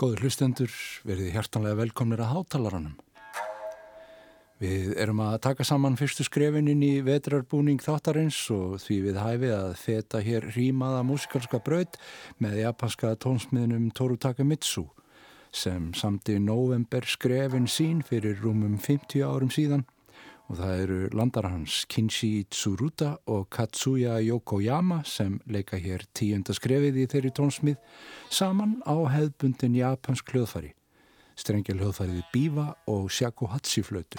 Góður hlustendur, verið hjartanlega velkomnir að hátalaranum. Við erum að taka saman fyrstu skrefin inn í vetrarbúning þáttarins og því við hæfið að feta hér rýmaða músikalska braut með japanska tónsmiðnum Toru Takemitsu sem samt í november skrefin sín fyrir rúmum 50 árum síðan og það eru landarhans Kinshi Tsuruta og Katsuya Yokoyama sem leika hér tíunda skrefið í þeirri tónsmið saman á hefðbundin japansk hljóðfari, strengja hljóðfariði Biva og Shakuhachi flötu.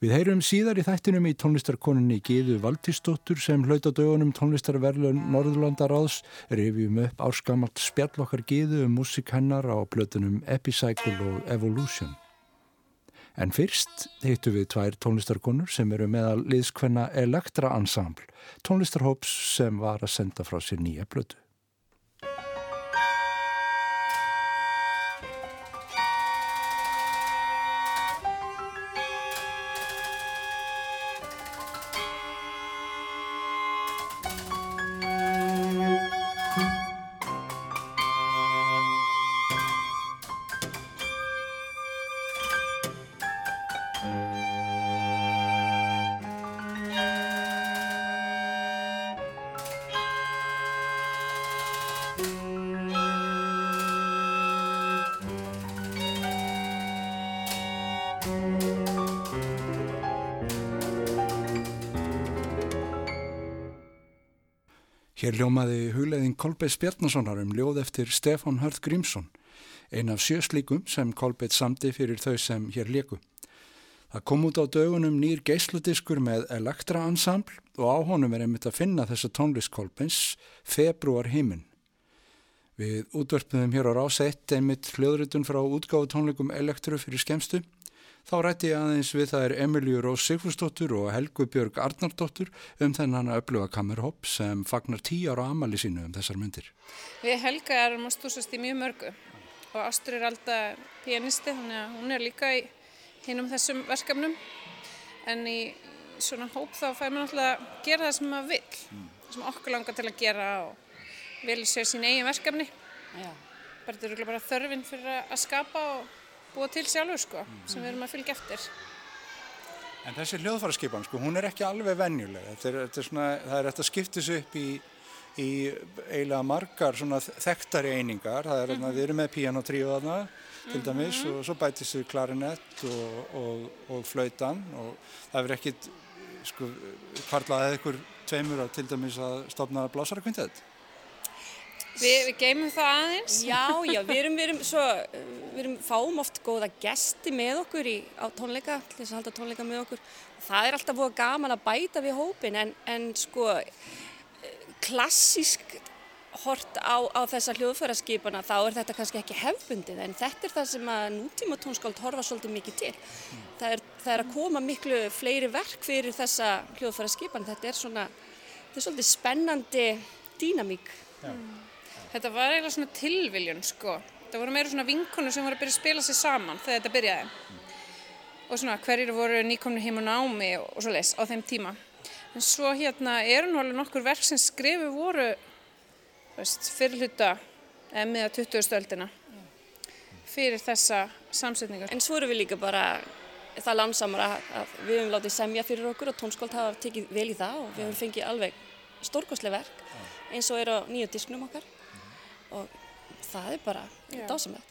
Við heyrum síðar í þættinum í tónlistarkoninni Gíðu Valtísdóttur sem hlauta dögunum tónlistarverlun Norðurlandaráðs rifjum upp áskamalt spjall okkar Gíðu um músik hennar á blötunum Epicycle og Evolution. En fyrst heitu við tvær tónlistarkonur sem eru meðal liðskvenna Elektra Ensemble, tónlistarhóps sem var að senda frá sér nýja blötu. Hér ljómaði hugleðin Kolbeitt Spjarnasonar um ljóð eftir Stefan Hörð Grímsson, ein af sjöslíkum sem Kolbeitt samti fyrir þau sem hér leku. Það kom út á dögunum nýr geysludiskur með Elektra Ensemble og á honum er einmitt að finna þessa tónlist Kolbeins Februar heiminn. Við útvörpuðum hér á ráseitt einmitt hljóðritun frá útgáðu tónleikum Elektru fyrir skemstu Þá rætti ég aðeins við það er Emilju Rós Sigfúrsdóttur og Helgu Björg Arnardóttur um þennan að upplifa kamerhopp sem fagnar tíu ára amali sínu um þessar myndir. Við Helga erum að stúsast í mjög mörgu og Astur er alltaf pianisti hún er líka í hinnum þessum verkefnum en í svona hóp þá fær maður alltaf að gera það sem maður vil, mm. það sem okkur langar til að gera og vil sér sín eigin verkefni. Já. Bara þetta eru bara þörfin fyrir að skapa og búa til sjálfur sko, mm. sem við erum að fylgja eftir. En þessi hljóðfæraskipan, sko, hún er ekki alveg venjulega. Er, er svona, það er eftir að skipta þessu upp í, í eiginlega margar þekktari einingar. Það er, mm -hmm. við erum með pianotríu þarna, til dæmis, mm -hmm. og svo bætist við klarinett og, og, og flautan og það er ekkit, sko, hvarlaðið ykkur tveimur að til dæmis að stopna blásararkvintið. Vi, við geymum það aðeins. Já, já, við erum, við erum svo, við erum fáum oft góða gesti með okkur í, á tónleika, til þess að halda tónleika með okkur. Það er alltaf búið gaman að bæta við hópin en, en sko klassísk hort á, á þessa hljóðfæraskipana þá er þetta kannski ekki hefbundið en þetta er það sem að nútíma tónskáld horfa svolítið mikið til. Mm. Það, er, það er að koma miklu fleiri verk fyrir þessa hljóðfæraskipan. Þetta er svona, þetta er svolítið spennandi dýnamík. Mm. Þetta var eiginlega svona tilviljun sko. Það voru meira svona vinkonur sem voru að byrja að spila sér saman þegar þetta byrjaði. Mm. Og svona hverjir voru nýkomni heim á námi og, og svo les á þeim tíma. En svo hérna eru nú alveg nokkur verk sem skrifu voru fyrirluta eða miða 20. öldina. fyrir þessa samsetningar. En svo erum við líka bara það lánsamar að, að við höfum látið semja fyrir okkur og tónskóld hafa tekið vel í það og við höfum fengið alveg stórkoslega verk eins og er á nýju disknum okkar og það er bara dásamlega.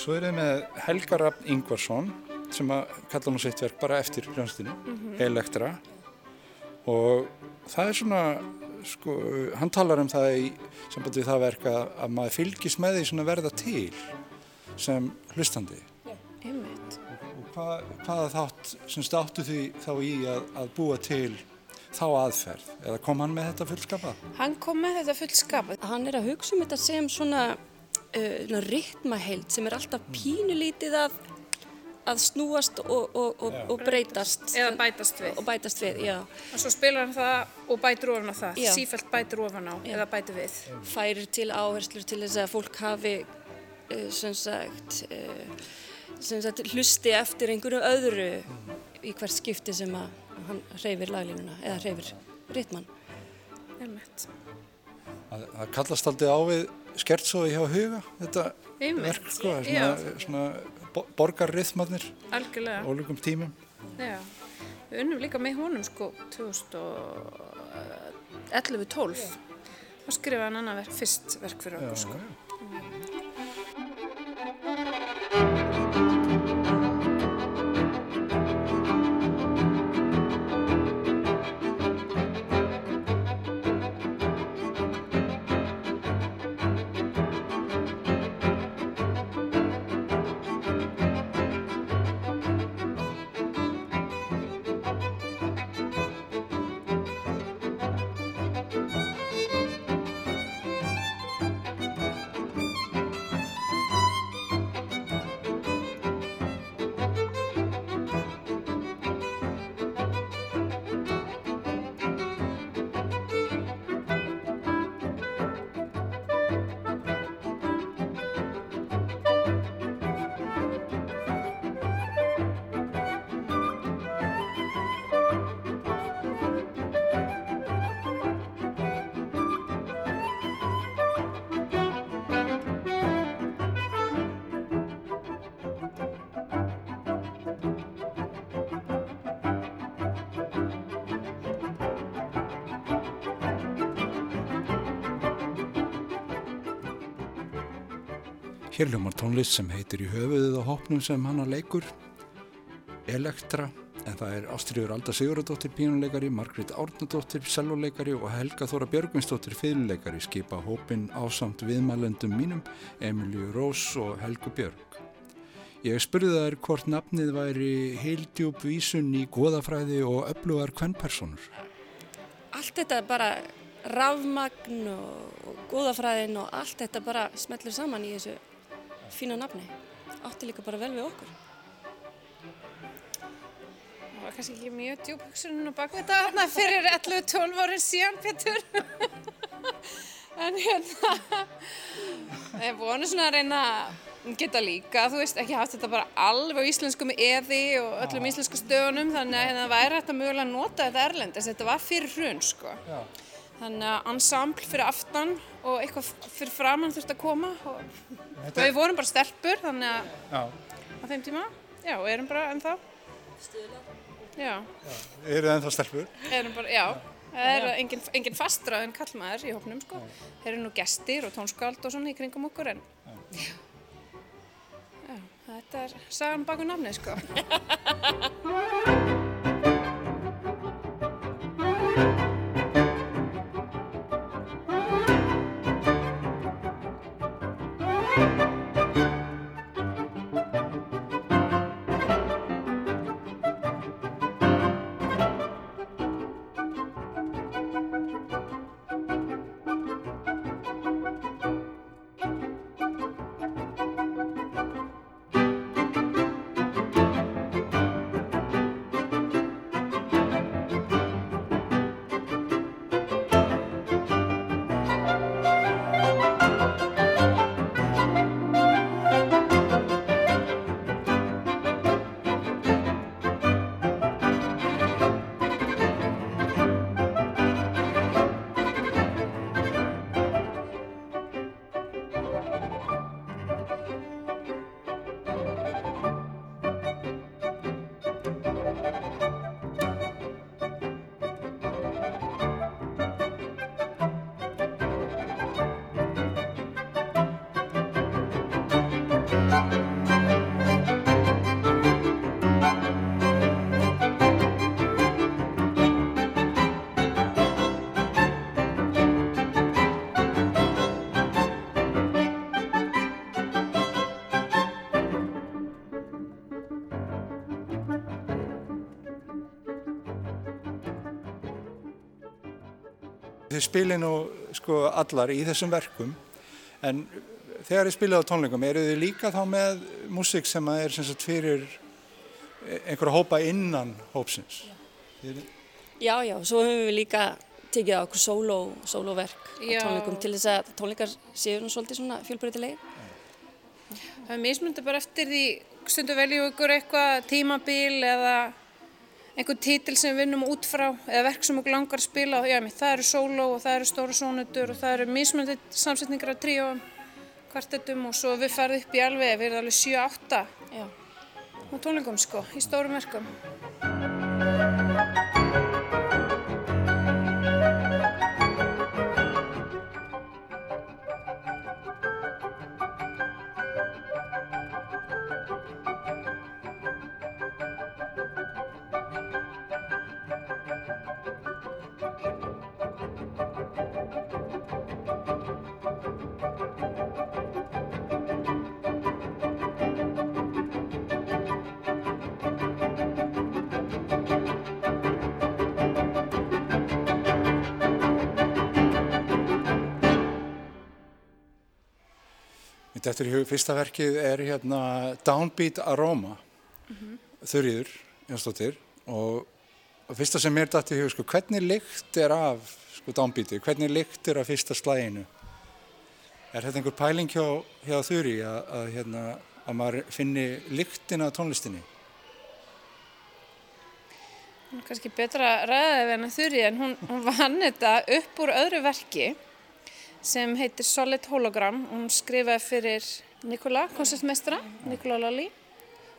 Svo er það með Helga Raffn Ingvarsson sem að kalla nú sitt verk bara eftir hljónstinu, mm -hmm. Elektra og það er svona, sko, hann talar um það í sambandi við það verk að, að maður fylgis með því svona verða til sem hlustandi. Einmitt. Og hvað, hvaða þátt, sem státtu því þá í að, að búa til þá aðferð eða kom hann með þetta fullskapað? Hann kom með þetta fullskapað. Hann er að hugsa um þetta sem svona uh, rytmaheild sem er alltaf pínulítið að, að snúast og, og, og, og breytast. Eða bætast við. Og bætast við, já. og svo spilar hann það og bætir ofan á það. Já. sífælt bætir ofan á eða bætir við. Færir til áherslur til þess að fólk hafi uh, sem sagt, uh, sem sagt hlusti eftir einhverju öðru í hvert skipti sem að hann hreyfir laglínuna eða hreyfir rytman. Það kallast aldrei á við skertsóði hjá huga, þetta Einmitt. verk, sko, Já. svona, svona bo- borgarrythmarnir algjörlega ólíkum tímum. Já. við unnum líka með honum sko 2011-12 þá skrifaði hann annað verk, fyrst verk fyrir okkur sko. Hér hljómar tónlist sem heitir í höfuðið á hópnum sem hann að leikur Elektra En það er Ástriður Alda Sigurðardóttir pínuleikari, Margrit Árnadóttir selvoleikari og Helga Þóra Björgvinsdóttir fiðluleikari skipa hópin ásamt viðmælendum mínum, Emilju Rós og Helgu Björg. Ég spurði þær hvort nafnið væri heildjúb vísun í goðafræði og öflugar kvennpersonur. Allt þetta bara rafmagn og góðafræðin og allt þetta bara smellur saman í þessu fína nafni. Átti líka bara vel við okkur. Það var kannski ekki mjög djúb hugsunum á bakvita þarna fyrir 11-12 árið síðan, Pétur. en hérna, ég vonu svona að reyna geta líka, þú veist, ekki haft þetta bara alveg á íslensku með eði og öllum íslensku stöðunum, þannig að hérna, það væri hægt að mögulega nota þetta erlendis. Þetta var fyrir hrun, sko. Já. Þannig að ensemble fyrir aftan og eitthvað fyrir framann þurfti að koma og, og við vorum bara stelpur, þannig að á þeim tíma, já, og erum bara ennþá. Stuðla. Já. já. Eru það ennþá stelpur? Erum bara, já. Það er engin, engin fastrað en kallmaður í hóknum, sko. Það eru nú gestir og tónskáld og svona í kringum okkur, en já. Já, þetta er sagan baku nafni, sko. Þið spilir nú sko allar í þessum verkum en þegar þið spilið á tónleikum eru þið líka þá með músík sem er sem sagt fyrir einhverja hópa innan hópsins? Já, já, svo höfum við líka tekið á okkur sóló, sólóverk á tónleikum til þess að tónleikar séu nú svolítið svona fjölbreytilegi. Það er mismundi bara eftir því stundu veljum ykkur eitthvað tímabil eða einhvern títil sem við vinnum út frá eða verk sem okkur langar að spila og já, það eru sóló og það eru stóru sónutur og það eru mismundi samsetningar af tríóum, kvartettum og svo við ferðum upp í alveg, við erum alveg 7-8 á tónleikum sko, í stórum verkum. Þetta er í hug, fyrsta verkið er hérna Downbeat Aroma, mm -hmm. þurriður, Jónsdóttir, og, fyrsta sem mér dætti í hug, sko, hvernig lykt er af sko, Downbeati, hvernig lykt er af fyrsta slæginu? Er þetta einhver pæling hjá, hjá þurri að, að, hérna, að maður finni lyktin af tónlistinni? Er kannski betra ræðið en að þurri, en hún, hún vann þetta upp úr öðru verki sem heitir Solid Hologram. Hún skrifaði fyrir Nikola, koncertmestra, Nikola Lali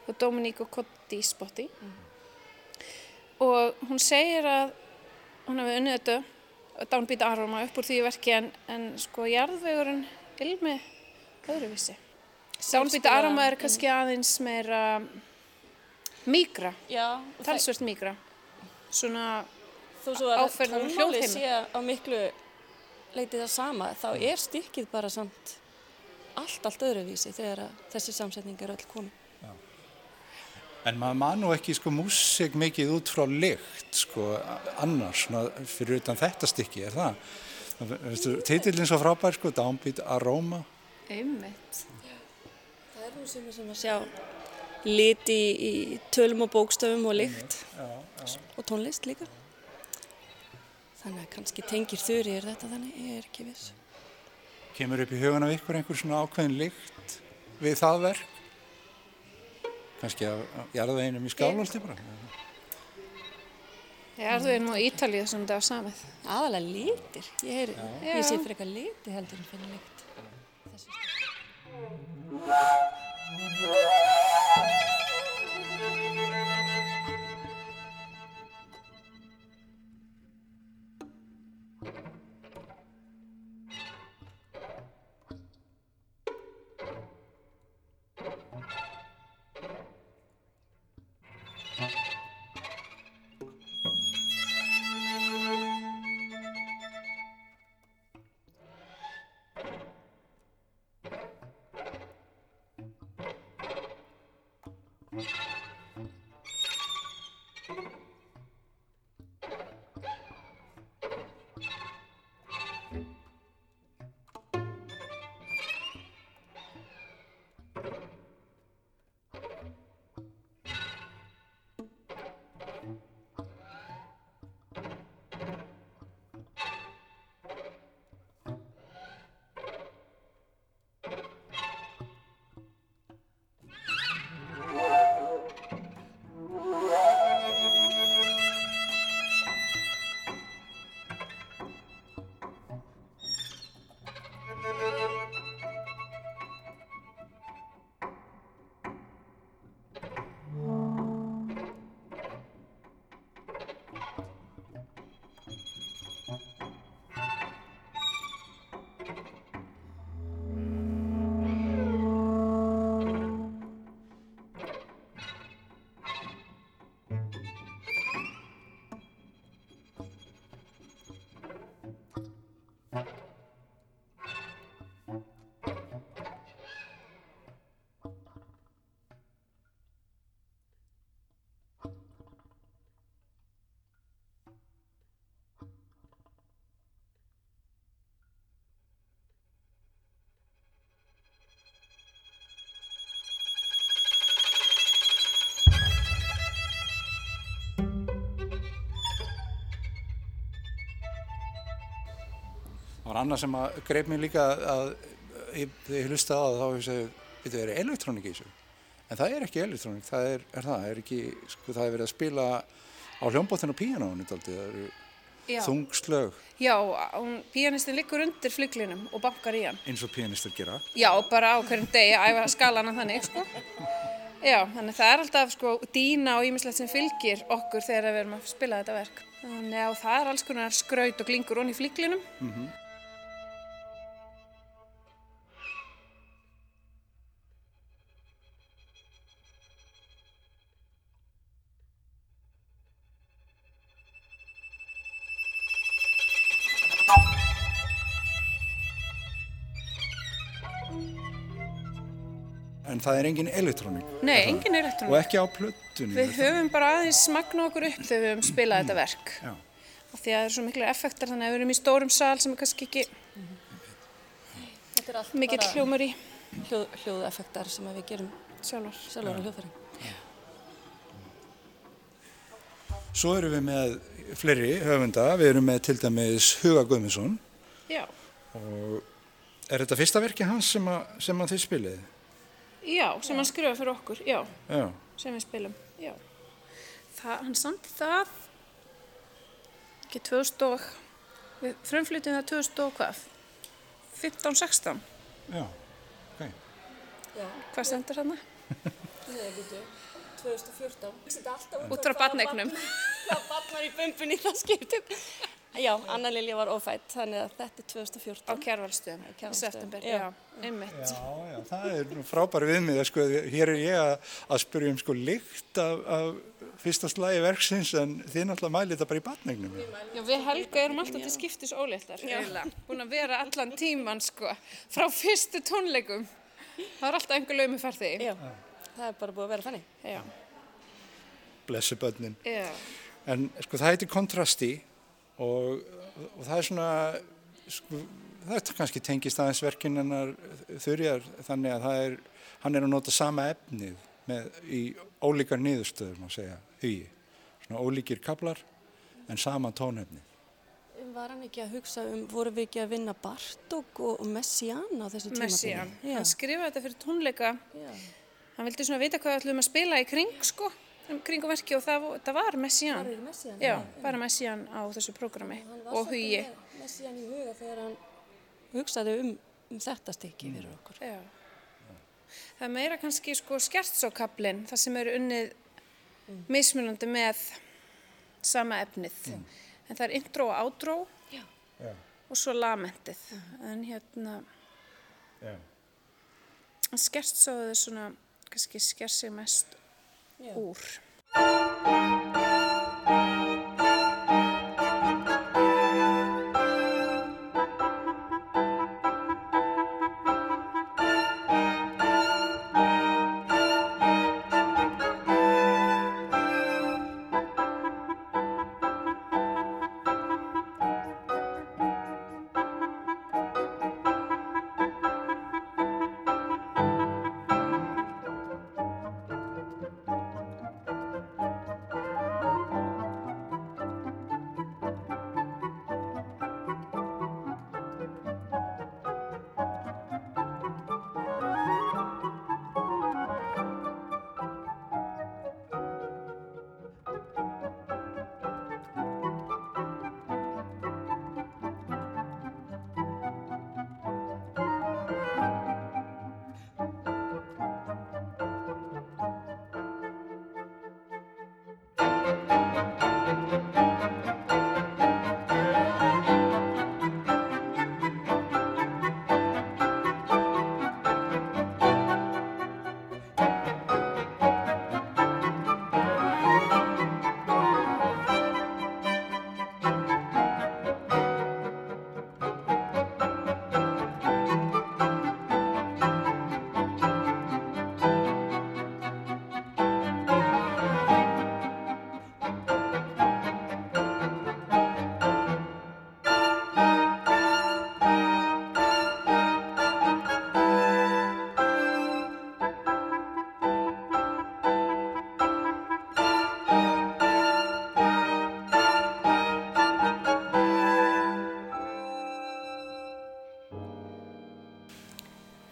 og Dominico Cotti Spotti. Mm. Og hún segir að hún hefði unnið þetta Downbeat Aroma upp úr því verki en, en sko jarðvegurinn ilmi öðruvísi. Downbeat Aroma er kannski aðeins meira Mígra, og talsvert mígra. Svona, þó svo að tónmáli hljóðheimi. sé á miklu leitið það sama, þá er stykkið bara samt allt, allt öðruvísi þegar að þessi samsetning er öll komin. En maður man nú ekki sko músik mikið út frá lykt sko annars svona fyrir utan þetta stykki, er það? Titillin svo frábær sko, Downbeat Aroma. einmitt. Það er nú sem er sem að sjá liti í tölum og bókstöfum og lykt og tónlist líka. Þannig að kannski tengir þurri er þetta þannig, ég er ekki viss. Kemur upp í hugan af ykkur einhver svona ákveðin lykt við það verk? Kannski að jarðveginum í skálholti bara? Ég er þú einum á Ítalíu sem þetta var samið. Aðalega litir, ég, heyri, Já. ég sé fyrir eitthvað liti heldur en fyrir lykt. Það var annað sem að greip mér líka að þegar ég hlusta á það þá hef ég segið, þetta er elektrónik í þessu. En það er ekki elektrónik, það er, er það, er ekki, sko það er verið að spila á hljómbóttinu daldið, það eru þungslög já hún, píanistin liggur undir flyglinum og bankar í hann. eins og píanistar gera. Já, bara á hverjum degi æfa skalana þannig, sko. Já, þannig það er alltaf sko dýna og ímislegt sem fylgir okkur þegar við erum að spila þetta verk. Þannig að það er alls konar skraut og glingur onni í flyglinum. En það er engin elektrónik. Nei, það? engin Og elektrónik. ekki á plötunni. Við höfum bara aðeins magna okkur upp þegar við höfum spilað þetta verk. Já. Af því að það eru svo miklu effektar þannig að við erum í stórum sal sem er kannski ekki Þetta er allt mikill bara hljómur í hljóð, hljóðeffektar sem að við gerum sjálfur. sjálfur á hljóðfæri. Svo erum við með fleiri höfunda, við erum með til dæmis Huga Guðmundsson Já, og er þetta fyrsta verki hans sem, að, sem að þið spilið? Já, sem hann skrifa fyrir okkur, já, Já. sem við spilum, já. Það, hann samti það ekki 2000 og, við frumflytjum það 2000 og hvað? 15, 16, Já, ok. Já, hvað stendur hann? nei, veitu, 2014. Þetta er alltaf Út frá barneignum. Hvað barnar í bumbunni það skiptum. Já, Anna Lilja var ófætt, þannig að þetta er 2014. Á kjærvalstöðum, í september, já. einmitt. Já, já, það er frábæri viðmið, sko, hér er ég að, að spyrja um sko lykt af, af fyrsta slagi verksins en þið náttúrulega mælið þetta bara í batningnum. Já, við Helga erum alltaf til skiptis óléttar, eiginlega. Búin að vera allan tíman, sko, frá fyrstu tónleikum. Það er alltaf einhver laumi farði. Já, það er bara búið að vera þannig. Já, Blessi börnin. já, En sko það heitir kontrasti og, og það er svona, sko, það er kannski tengist aðeins verkinn hennar þurjar þannig að það er, hann er að nota sama efnið með, í ólíkar niðurstöður, má segja, hugi. Svona ólíkir kablar en sama tónefni. Var hann ekki að hugsa um, voru við ekki að vinna Bartók og, Messiaen á þessu tímabili? Messian. Hann skrifaði þetta fyrir tónleika. já. Hann vildi svona vita hvað við ætlum að spila í kring, sko, um kring og verki og það, það var Messian. Var það Messiaen? Já, bara Messian á þessu prógrami og hugi. með Messiaen í huga þegar hann hugsaði um, um þetta stykki fyrir okkur. Já. Það er meira kannski sko skertsókablin, það sem eru unnið mismunandi með sama efnið. En það er intro og outro Já. Og svo lamentið. En hérna, Já. skertsóðu svona, kannski sker sig mest. Úr.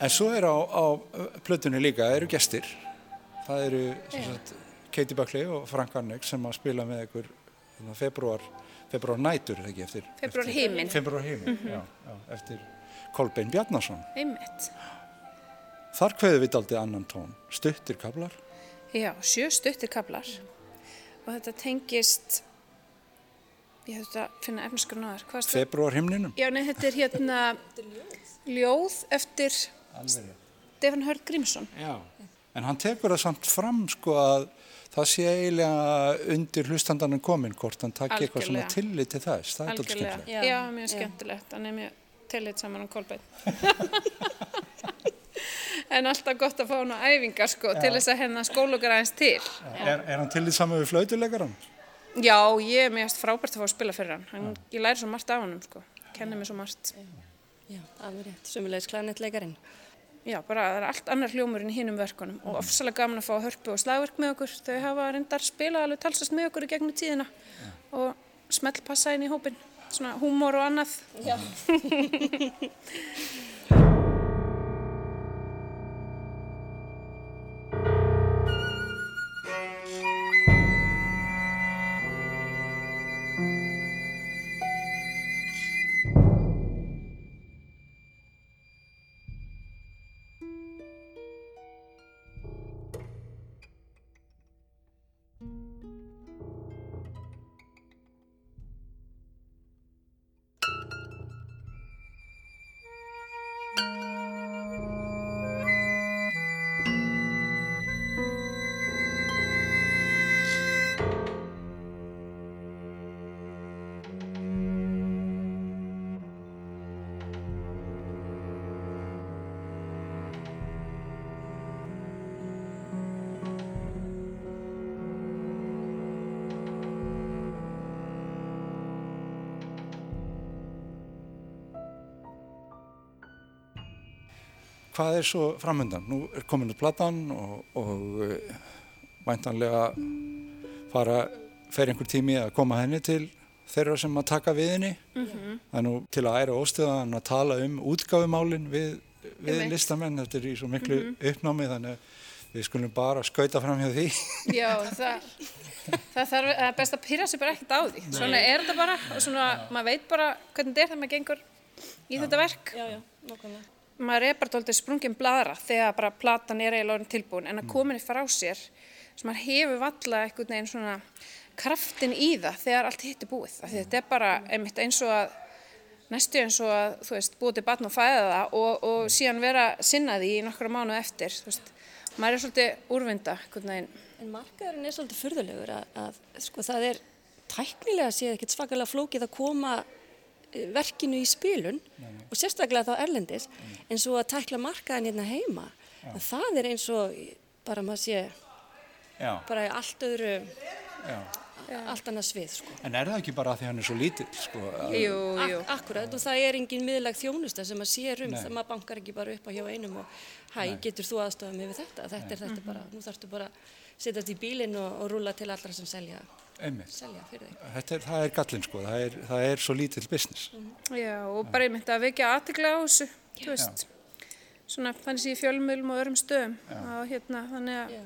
En svo er á, á plötunni líka, eru gestir. Það eru sagt, Katie Buckley og Frank Arnek sem að spila með ykkur þarna februar, februar nætur, það ekki, eftir... Febrúar eftir- himinn. Februar heiminn, já, já, eftir Kolbein Bjarnason. Einmitt. Þar kveðu við daldið annan tón, stuttir kablar. Já, sjö stuttir kablar og þetta tengist, ég hefði að finna er það? Februar himninum. Já, nei, þetta er hérna ljóð eftir Alveg. Stefán Hörð Grímsson. Já. En hann tekur það samt fram sko að það sé eiginlega undir hlustandarinn komin hvort hann takki eitthvað svona tillit til þess. Það er Algjörlega. skemmtilegt. Já, Já, mjög já. skemmtilegt. Hann er mjög tillit saman um Kolbeinn. en alltaf gott að fá hann á æfingar sko til þess að hérna skólugar aðeins til. Er, er hann tillit saman við flautuleikaran? Já, ég er mjög frábært að fá að spila fyrir hann. hann ég læri svo margt af hann sko. Kennir mér svo margt. Já, alveg rétt. Sumulegis klænettleikarinn. Já, bara það er allt annar hljómur en í hinum verkunum og ofsalega gaman að fá hörpu og slagverk með okkur. Þau hafa reyndar spilað alveg talsast með okkur í gegnum tíðina og smelt passa inn í hópin. Svona húmor og annað. Já. hvað er svo framöndan? Nú er komin út platan og, og uh, væntanlega fara, fer einhver tími að koma henni til þeirra sem að taka við henni. Mm -hmm. Það er nú til að æra óstöðan að tala um útgáfumálinn við, við listamenn. Þetta er í svo miklu mm -hmm. uppnámi þannig að við skulum bara skauta fram hjá því. Já, það, það þarf best að pyrja sig bara ekkert á því. Svona Nei. er þetta bara og svona já. maður veit bara hvernig þetta er þegar maður gengur í já. þetta verk. Já, já, nokkulega. Maður er bara doldið sprungin bladra þegar bara platan er eiginlega tilbúin en að mm. kominni frá sér sem maður hefur valla eitthvað neginn svona kraftin í það þegar allt hitt er búið. Þetta er bara einmitt eins og að næstu eins og að þú veist búið til batn og fæða það og, og síðan vera sinnaði í nokkru mánu eftir. Þú veist, maður er svolítið úrvinda. En markaðurinn er svolítið fyrðulegur að, að sko það er tæknilega séð ekkert svakalega flókið að koma verkinu í spilun nei, nei. og sérstaklega þá erlendis nei. en svo að tækla markaðin hérna heima. Það er eins og bara maður sé Já. bara í allt öðru Já allt annað svið sko. En er það ekki bara því hann er svo lítill sko? Jú, jú. Ak akkurat og það er engin miðlag þjónusta sem að sér um það maður bankar ekki bara upp á hjá einum og hæ, getur þú aðstofað mig við þetta þetta Nei. er þetta bara, nú þarfstu bara setjast í bílinn og, og rúla til allra sem selja, selja fyrir þig. Er, Það er gallin sko, það er, það er svo lítill business. Mm -hmm. Já og bara ég myndi að vekja aðtikla á þessu, þú veist. Svona þannig að ég fjölmjölum og örum stöðum. Og hérna þannig að Já.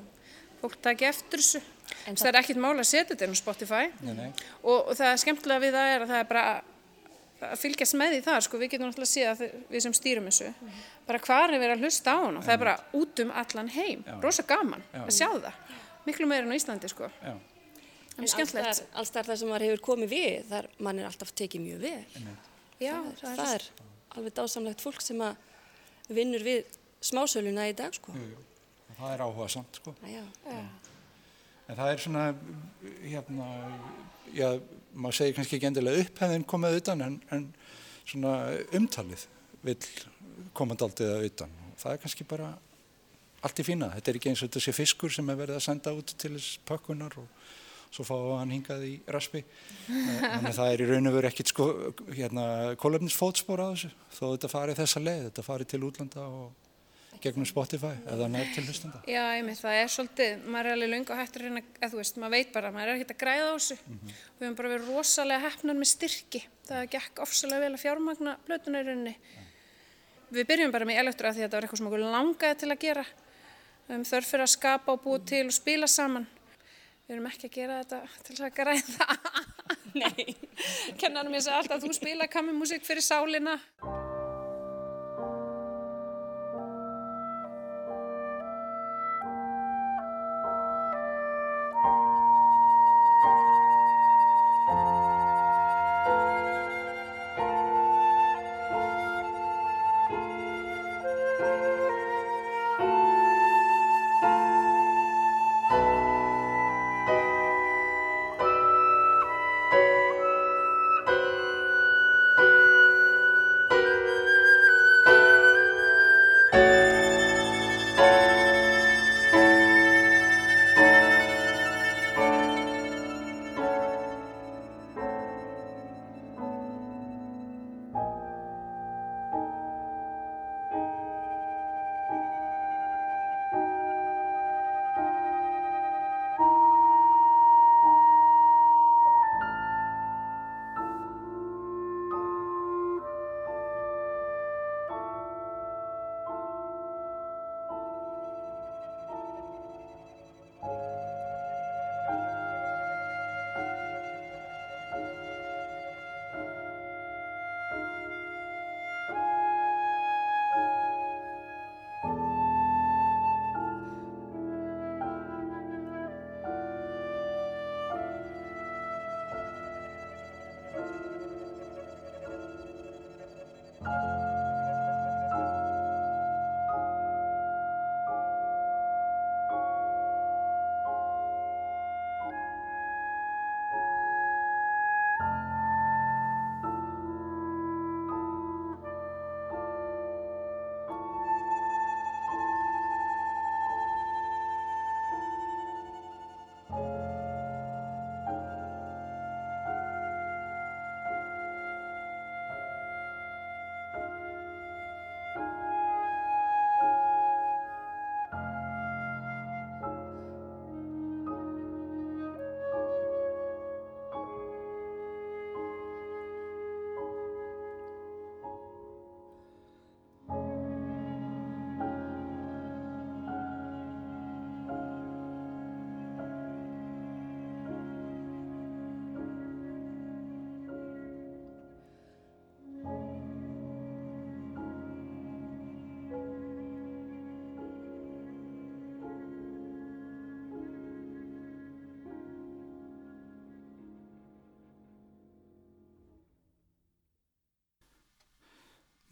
fólk taki eftir þessu. En það er ekkit mál að setja þetta inn á Spotify. Nei, nei. Og, og það er skemmtilega við það er að það er bara að fylgjast með því þar sko, við getum náttúrulega að sé að við sem stýrum þessu mm -hmm. bara hvað er verið að hlusta á hann og það er bara út um allan heim, rosa gaman Já. að sjá það, miklu meira en á Íslandi sko. Já. En skemmtilegt. Alls þar það sem maður hefur komið við þar mann er alltaf tekið mjög vel. Já, það er, það er alveg dásamlegt fólk sem að vinnur við smásöluna í dag sko. Jú, jú. Það er áhuga samt sko. Já en það er svona hérna, já, maður segir kannski ekki endilega upphefðin komið utan en, en svona umtalið vil komandaldið að utan. Það er kannski bara allt í fína, þetta er ekki eins og þessi fiskur sem er verið að senda út til þess pakkunar og svo fá hann hingað í raspi þannig að það er í raun og veru ekkit sko, hérna, kólöfnisfótspor á þessu þó þetta farið þessa leið, þetta farið til útlanda og gegnum Spotify eða nær til hlustanda. Já, einmitt, það er svolítið, maður er alveg lunga og hættur að reyna, eða þú veist, maður veit bara, maður er ekkert að græða á þessu. Mm -hmm. Við höfum bara verið rosalega hefnar með styrki, það gekk ofsalega vel að fjármagna blötunarunni. Ja. Við byrjum bara með elektra því að þetta var eitthvað sem okkur langaði til að gera. Höfum þörf fyrir að skapa og búa til og spila saman. Við höfum ekki að gera þetta til að græða. Nei, kennarum ég segja alltaf að þú spila kamimúsík fyrir sálina.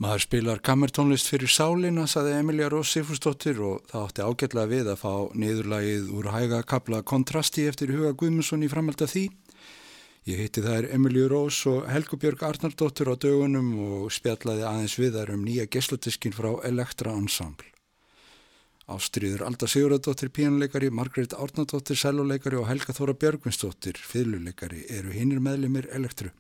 Maður spilar kammertónlist fyrir sálina, saði Emilia Rós Sifustóttir og það átti ágætlega við að fá niðurlagið úr hæga kapla kontrasti eftir Huga Guðmundsson í framhald af því. Ég hitti þær Emilia Rós og Helgubjörg Arnardóttir á dögunum og spjallaði aðeins við þær um nýja geslutiskin frá Elektra Ensemble. Ástriður Alda Sigurðardóttir píanleikari, Margret Árnardóttir seljuleikari og Helga Þóra Björgvinsdóttir fylluleikari eru hinnir meðlimir Elektru.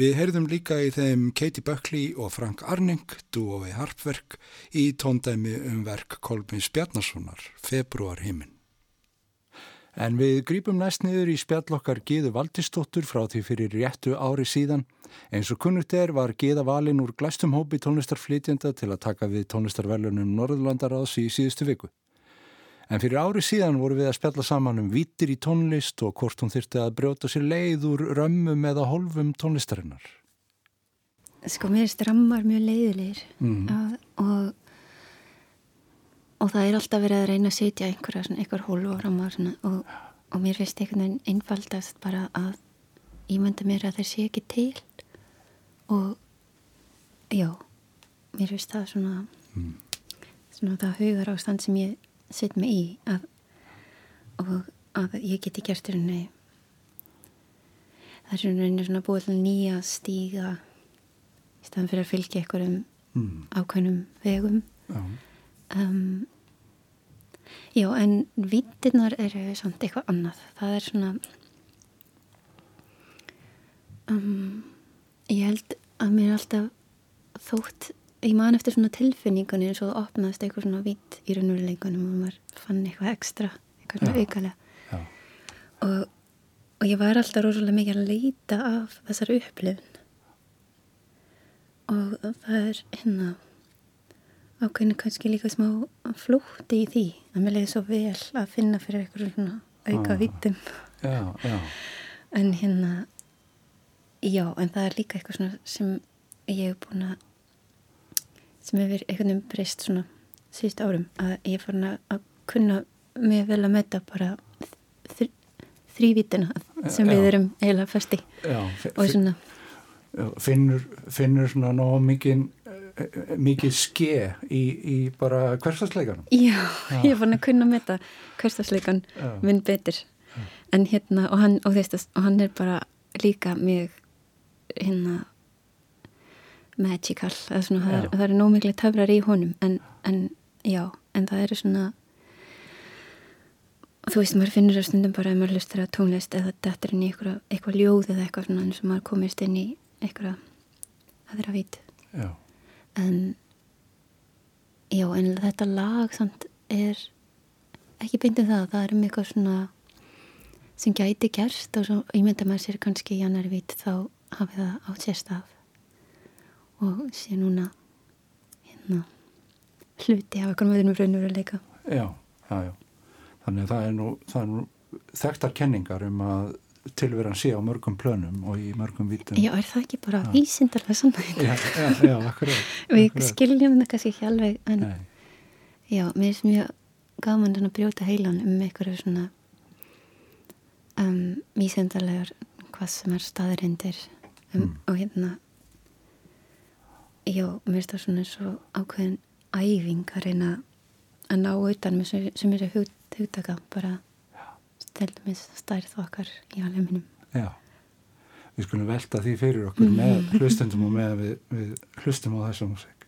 Við heyrðum líka í þeim Katie Buckley og Frank Arning, dúofi harpverk, í tóndæmi um verk Kolbins Bjarnasonar, februar heiminn. En við grípum næst niður í spjallokkar Gíðu Valdistóttur frá því fyrir réttu ári síðan. Eins og kunnugt er var Gíða valin úr glæstum hópi tónlistarflytjenda til að taka við tónlistarverlunum Norðurlandaráðs í síðustu viku. En fyrir ári síðan voru við að spjalla saman um vítir í tónlist og hvort hún þyrti að brjóta sér leið úr römmum eða holvum tónlistarinnar. Sko mér strammar mjög leiðilegir mm. og, og það er alltaf verið að reyna að setja einhverja einhver holv og rammar og, og mér finnst einhvern veginn einfaldast bara að ímynda mér að þeir sé ekki til og já, mér finnst það svona, mm. svona það hugar ástand sem ég set mig í að, og að ég geti gert hérna það er svona, svona búið til nýja stíga í staðan fyrir að fylgja einhverjum mm. ákveðnum vegum já. Um, já en vítinnar eru samt eitthvað annað það er svona um, ég held að mér alltaf þótt ég man eftir svona tilfinningunni eins og það opnaðist eitthvað svona vitt í raunveruleikunum og maður fann eitthvað ekstra eitthvað svona aukalega. Og, og ég var alltaf rosalega mikið að leita af þessar upplifn og það er hérna ákveðinu kannski líka smá flútti í því að mér leiði svo vel að finna fyrir eitthvað svona auka vittum en hérna já en það er líka eitthvað svona sem ég hef búin að sem hefur einhvern veginn breyst svona síðust árum að ég er farin að kunna mjög vel að metta bara þrývítina sem já. við erum eiginlega festi já, og svona finnur, finnur svona ná mikið mikið ske í, í bara hverstasleikanum já, já, ég er farin að kunna að metta hverstasleikan minn betur. En hérna og hann, og, þess, og hann er bara líka mjög hérna magical svona, það, er, það eru nómikli töfrar í honum en, en já, en það eru svona þú veist, maður finnur á stundum bara að maður lustur að tónlist eða þetta er inn í eitthvað, eitthvað ljóð eða eitthvað svona eins og maður komist inn í eitthvað að þeirra vít en já, en þetta lag samt er ekki beintið um það, það er um eitthvað svona sem gæti gerst og svo ímynda maður sér kannski í annar vít þá hafið það átt sérstaf og sé núna hérna hluti af eitthvað með þennum raunveruleika. Já, já, já. Þannig að það er nú, það er nú þekktar kenningar um að tilveran sé á mörgum plönum og í mörgum vítum Já, er það ekki bara vísindarlega sannægt Já, já, já, akkurat Við skiljum það kannski ekki alveg en Nei. já, mér er mjög gaman að brjóta heilan um eitthvað svona um, vísindarlegar hvað sem er staðrindir um, mm. og hérna já, mér finnst það svona svo ákveðin æfing að reyna að ná utan með sem eru hugtaka bara stelum við stærð okkar í alveg Já, við skulum velta því fyrir okkur með hlustendum og með við, við hlustum á þessu músík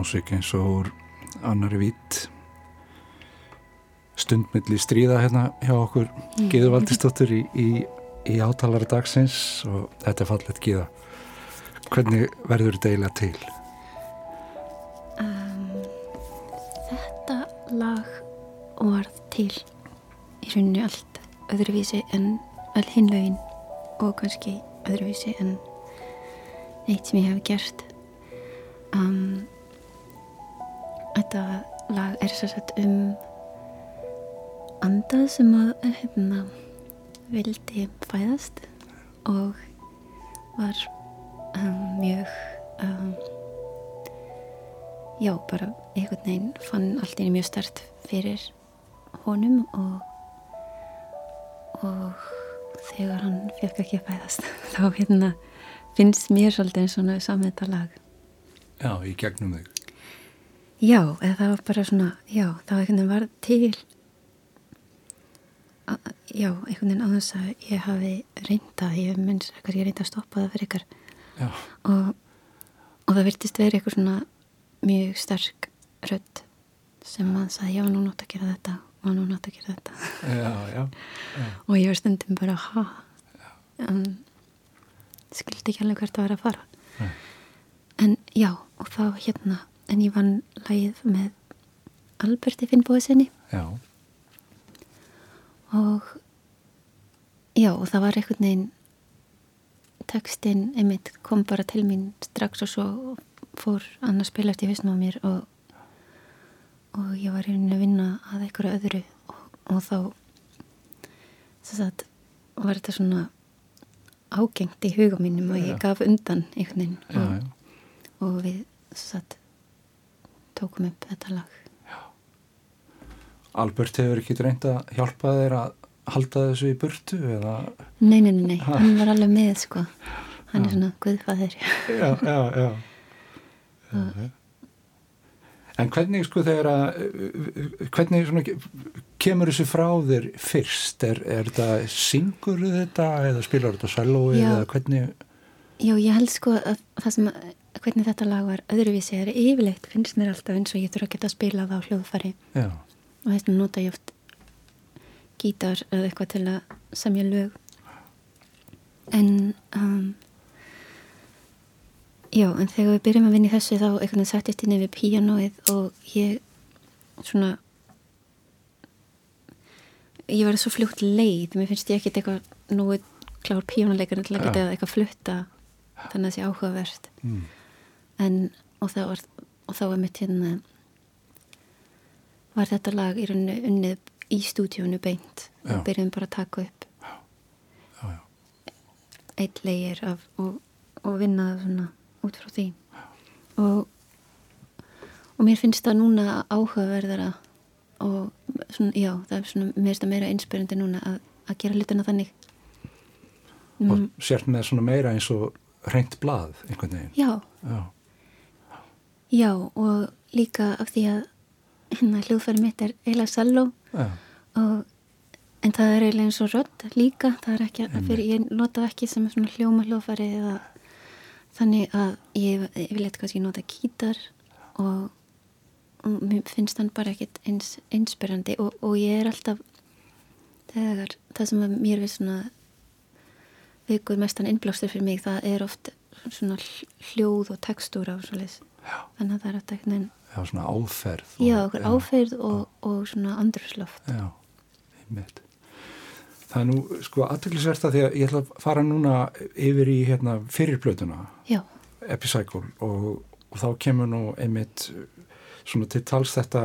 músik eins og úr annari vít stundmiðli stríða hérna hjá okkur mm. Gíður Valdistóttur í, í, í átalari dagsins og þetta er fallet Gíða hvernig verður þetta eiginlega til? Um, þetta lag var til í rauninu allt öðruvísi en all hinlaugin og kannski öðruvísi en neitt sem ég hef gert er sérstaklega um andað sem að hefna, vildi fæðast og var um, mjög um, já, bara einhvern veginn fann allt einu mjög stert fyrir honum og og þegar hann fekk ekki að fæðast þá hérna finnst mér svolítið eins og saman þetta lag. Já, í gegnum þig Já, eða það var bara svona já, það var einhvern veginn var til já, einhvern veginn á þess að ég hafi reynda, ég minnst ekkert ég reynda að stoppa það fyrir ykkar. Og, og það virtist verið eitthvað svona mjög sterk rödd sem að sagði já, nú nátt að gera þetta og nú nátt að gera þetta. Já, já, já. og ég var stundum bara ha? Um, skildi ekki alveg hvert að vera að fara. Nei. en já, og þá hérna en ég vann lægið með Alberti já. Og já og það var einhvern veginn tekstinn einmitt kom bara til mín strax og svo fór annars spila eftir vissnum á mér og, og ég var hérna að vinna að einhverju öðru. Og, og þá sagt, var þetta svona ágengt í huga mínum og ég gaf undan einhvern veginn. Og, og við sagt, tókum upp þetta lag. Albert hefur ekki reynd að hjálpa þeir að halda þessu í burtu eða... Nei, nei, nei, nei. hann var alveg með sko. Hann já. er svona guðfæðir Já, já, já. Og... En hvernig sko þegar að hvernig svona kemur þessu frá þér fyrst? Er, er þetta syngur þetta eða spilar þetta sælói eða hvernig? Já, ég held sko að það sem hvernig þetta lag var öðruvísi er yfirleitt finnst mér alltaf eins og ég þurfa að geta að spila það á hljóðfari Já. Og þess vegna nota ég oft gítar eða eitthvað til að semja lög. En um, já, en þegar við byrjum að vinna í þessu þá eitthvað settist inn yfir píanóið og ég svona ég var svo fljótt leið mér finnst ég ekkert eitthvað nógu klár píanóleikar til að geta eitthvað flutta þannig að það sé áhugavert. Mm. En og þá var og þá er mitt hérna var þetta lag í rauninu unnið í stúdíunu beint já. og byrjum bara að taka upp já. eitt leir af, og, og vinna svona út frá því og, og mér finnst það núna áhugaverðara og svona, já, það er svona mér finnst það meira einspyrjandi núna að, að gera lituna þannig og mm. sért með svona meira eins og reynd blað einhvern veginn já. Já og líka af því að hérna hljóðfæri mitt er Eila Salló en það er eiginlega eins og rödd líka, það er ekki að fyrir ég nota ekki sem svona hljóma hljóðfæri eða þannig að ég, ég vil eitthvað ekki nota kítar og, og mér finnst þann bara ekkit eins, einsperrandi og, og ég er alltaf þegar það sem mér við svona veikur mestan innblástur fyrir mig það er oft svona hljóð og textúra og svolítið þannig að það er alltaf eitthvað Já, svona áferð. Og, já, okkur já, áferð og, og svona andrusloft. Já, einmitt. Það er nú sko aðtöklusvert að því að ég ætla að fara núna yfir í hérna fyrirblötuna, Epicycle og, og þá kemur nú einmitt svona til tals þetta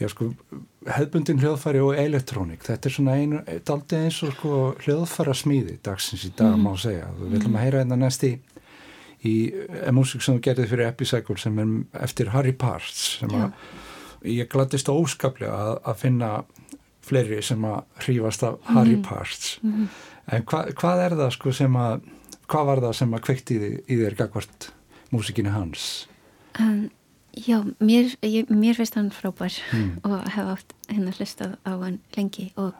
já sko hefðbundin hljóðfæri og elektrónik. Þetta er svona einu, daldi eins og sko hljóðfæra smíði dagsins í dag mm. má segja. Við ætlum að heyra þetta hérna næst í í eh, músík sem þú gerði fyrir Epicycle sem er eftir Harry Parts sem að ég gladdist óskaplega að, að finna fleiri sem að hrífast af mm. Harry Parts mm en hva, hvað er það sko sem að hvað var það sem að kvekti í, í þér gagvart músíkinu hans? Um, já, mér, ég, mér finnst hann frábær mm. og hef átt hennar hlustað á hann lengi og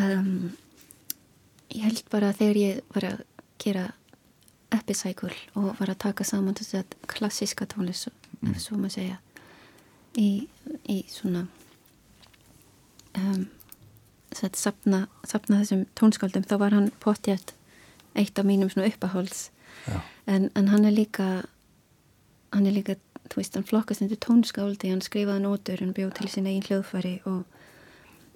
um, ég held bara að þegar ég var að gera epicycle og var að taka saman þess að klassíska tónlist mm. svo maður segja í, í svona um, sapna, sapna þessum tónskáldum þá var hann potjætt eitt af mínum svona uppaháls en, en hann er líka hann er líka, þú veist, hann flokkast undir tónskáldi, hann skrifaði nótur hann bjóð til sín eigin hljóðfæri og,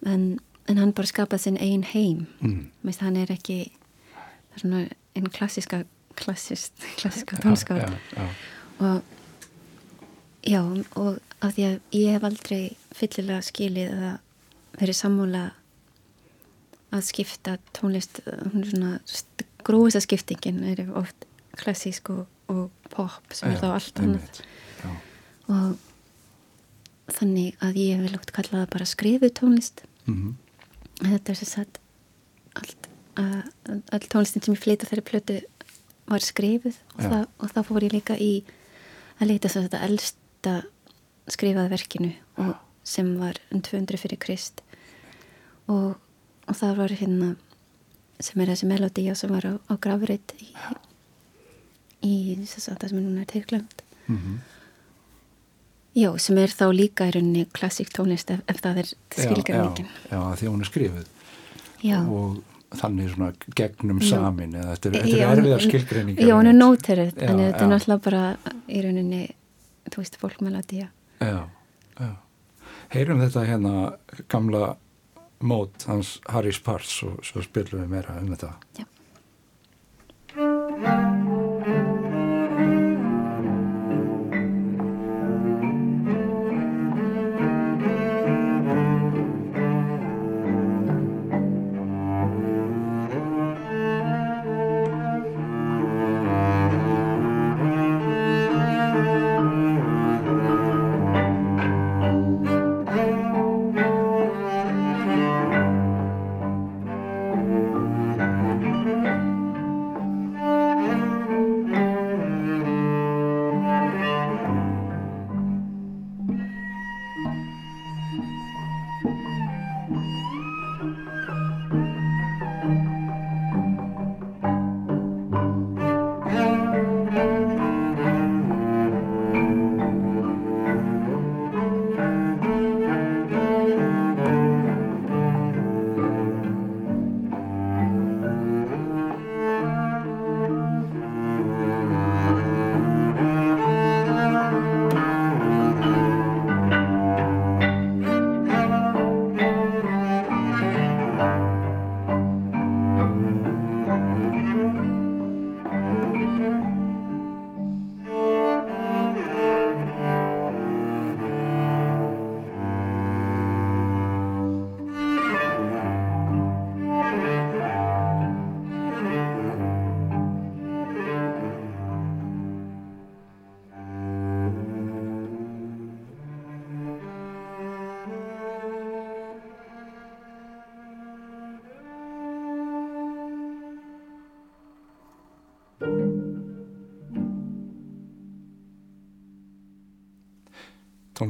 en, en hann bara skapaði sín eigin heim mm. Meist, hann er ekki það er svona einn klassiska klassist, klassiska tónskáld. og já, og af því að ég hef aldrei fyllilega skilið að verið sammúla að skipta tónlist hún er svona gróðsa skiptingin er oft klassísk og, og pop sem er þá allt annað. og þannig að ég vil út kalla það bara skrifu tónlist. Mm -hmm. þetta er þess að allt, all tónlistin sem ég fleita þeirri plötu var skrifuð og, það, og þá fór ég líka í að leita þess að þetta eldsta skrifaði verkinu og, sem var um 200 fyrir Krist. Og, og það var hérna sem er þessi melodía sem var á, á gravreitt í, í þess að það sem er núna teglönd mm -hmm. já, sem er þá líka í rauninni klassík tónlist ef, ef það er skilgjörningin já, já, því hún er skrifið já. og þannig svona gegnum já. samin eða þetta er, er erfiðar skilgjörningar já, hún er nóterið en þetta er náttúrulega bara í rauninni, þú veist, fólkmelodía já, já. Heyrum þetta hérna gamla mót hans Harry Sparts og svo spilum við meira um þetta. Já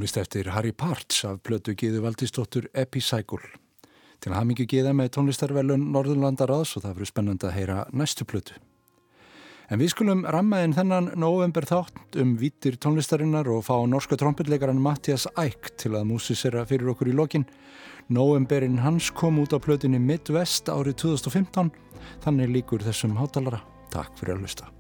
Tónlist eftir Harry Parts af blötu Gíðu Valdísdóttur Epicycle. Til mikið Gíða með tónlistarvelun Norðurlandaraðs og það verður spennand að heyra næstu blötu. En við skulum rammaðinn þennan november þátt um vítir tónlistarinnar og fá norska trombitleikaran Mattias Æk til að músisera fyrir okkur í lokin. Novemberinn hans kom út á blötunni Midwest árið 2015. Þannig líkur þessum hátalara. Takk fyrir að hlusta.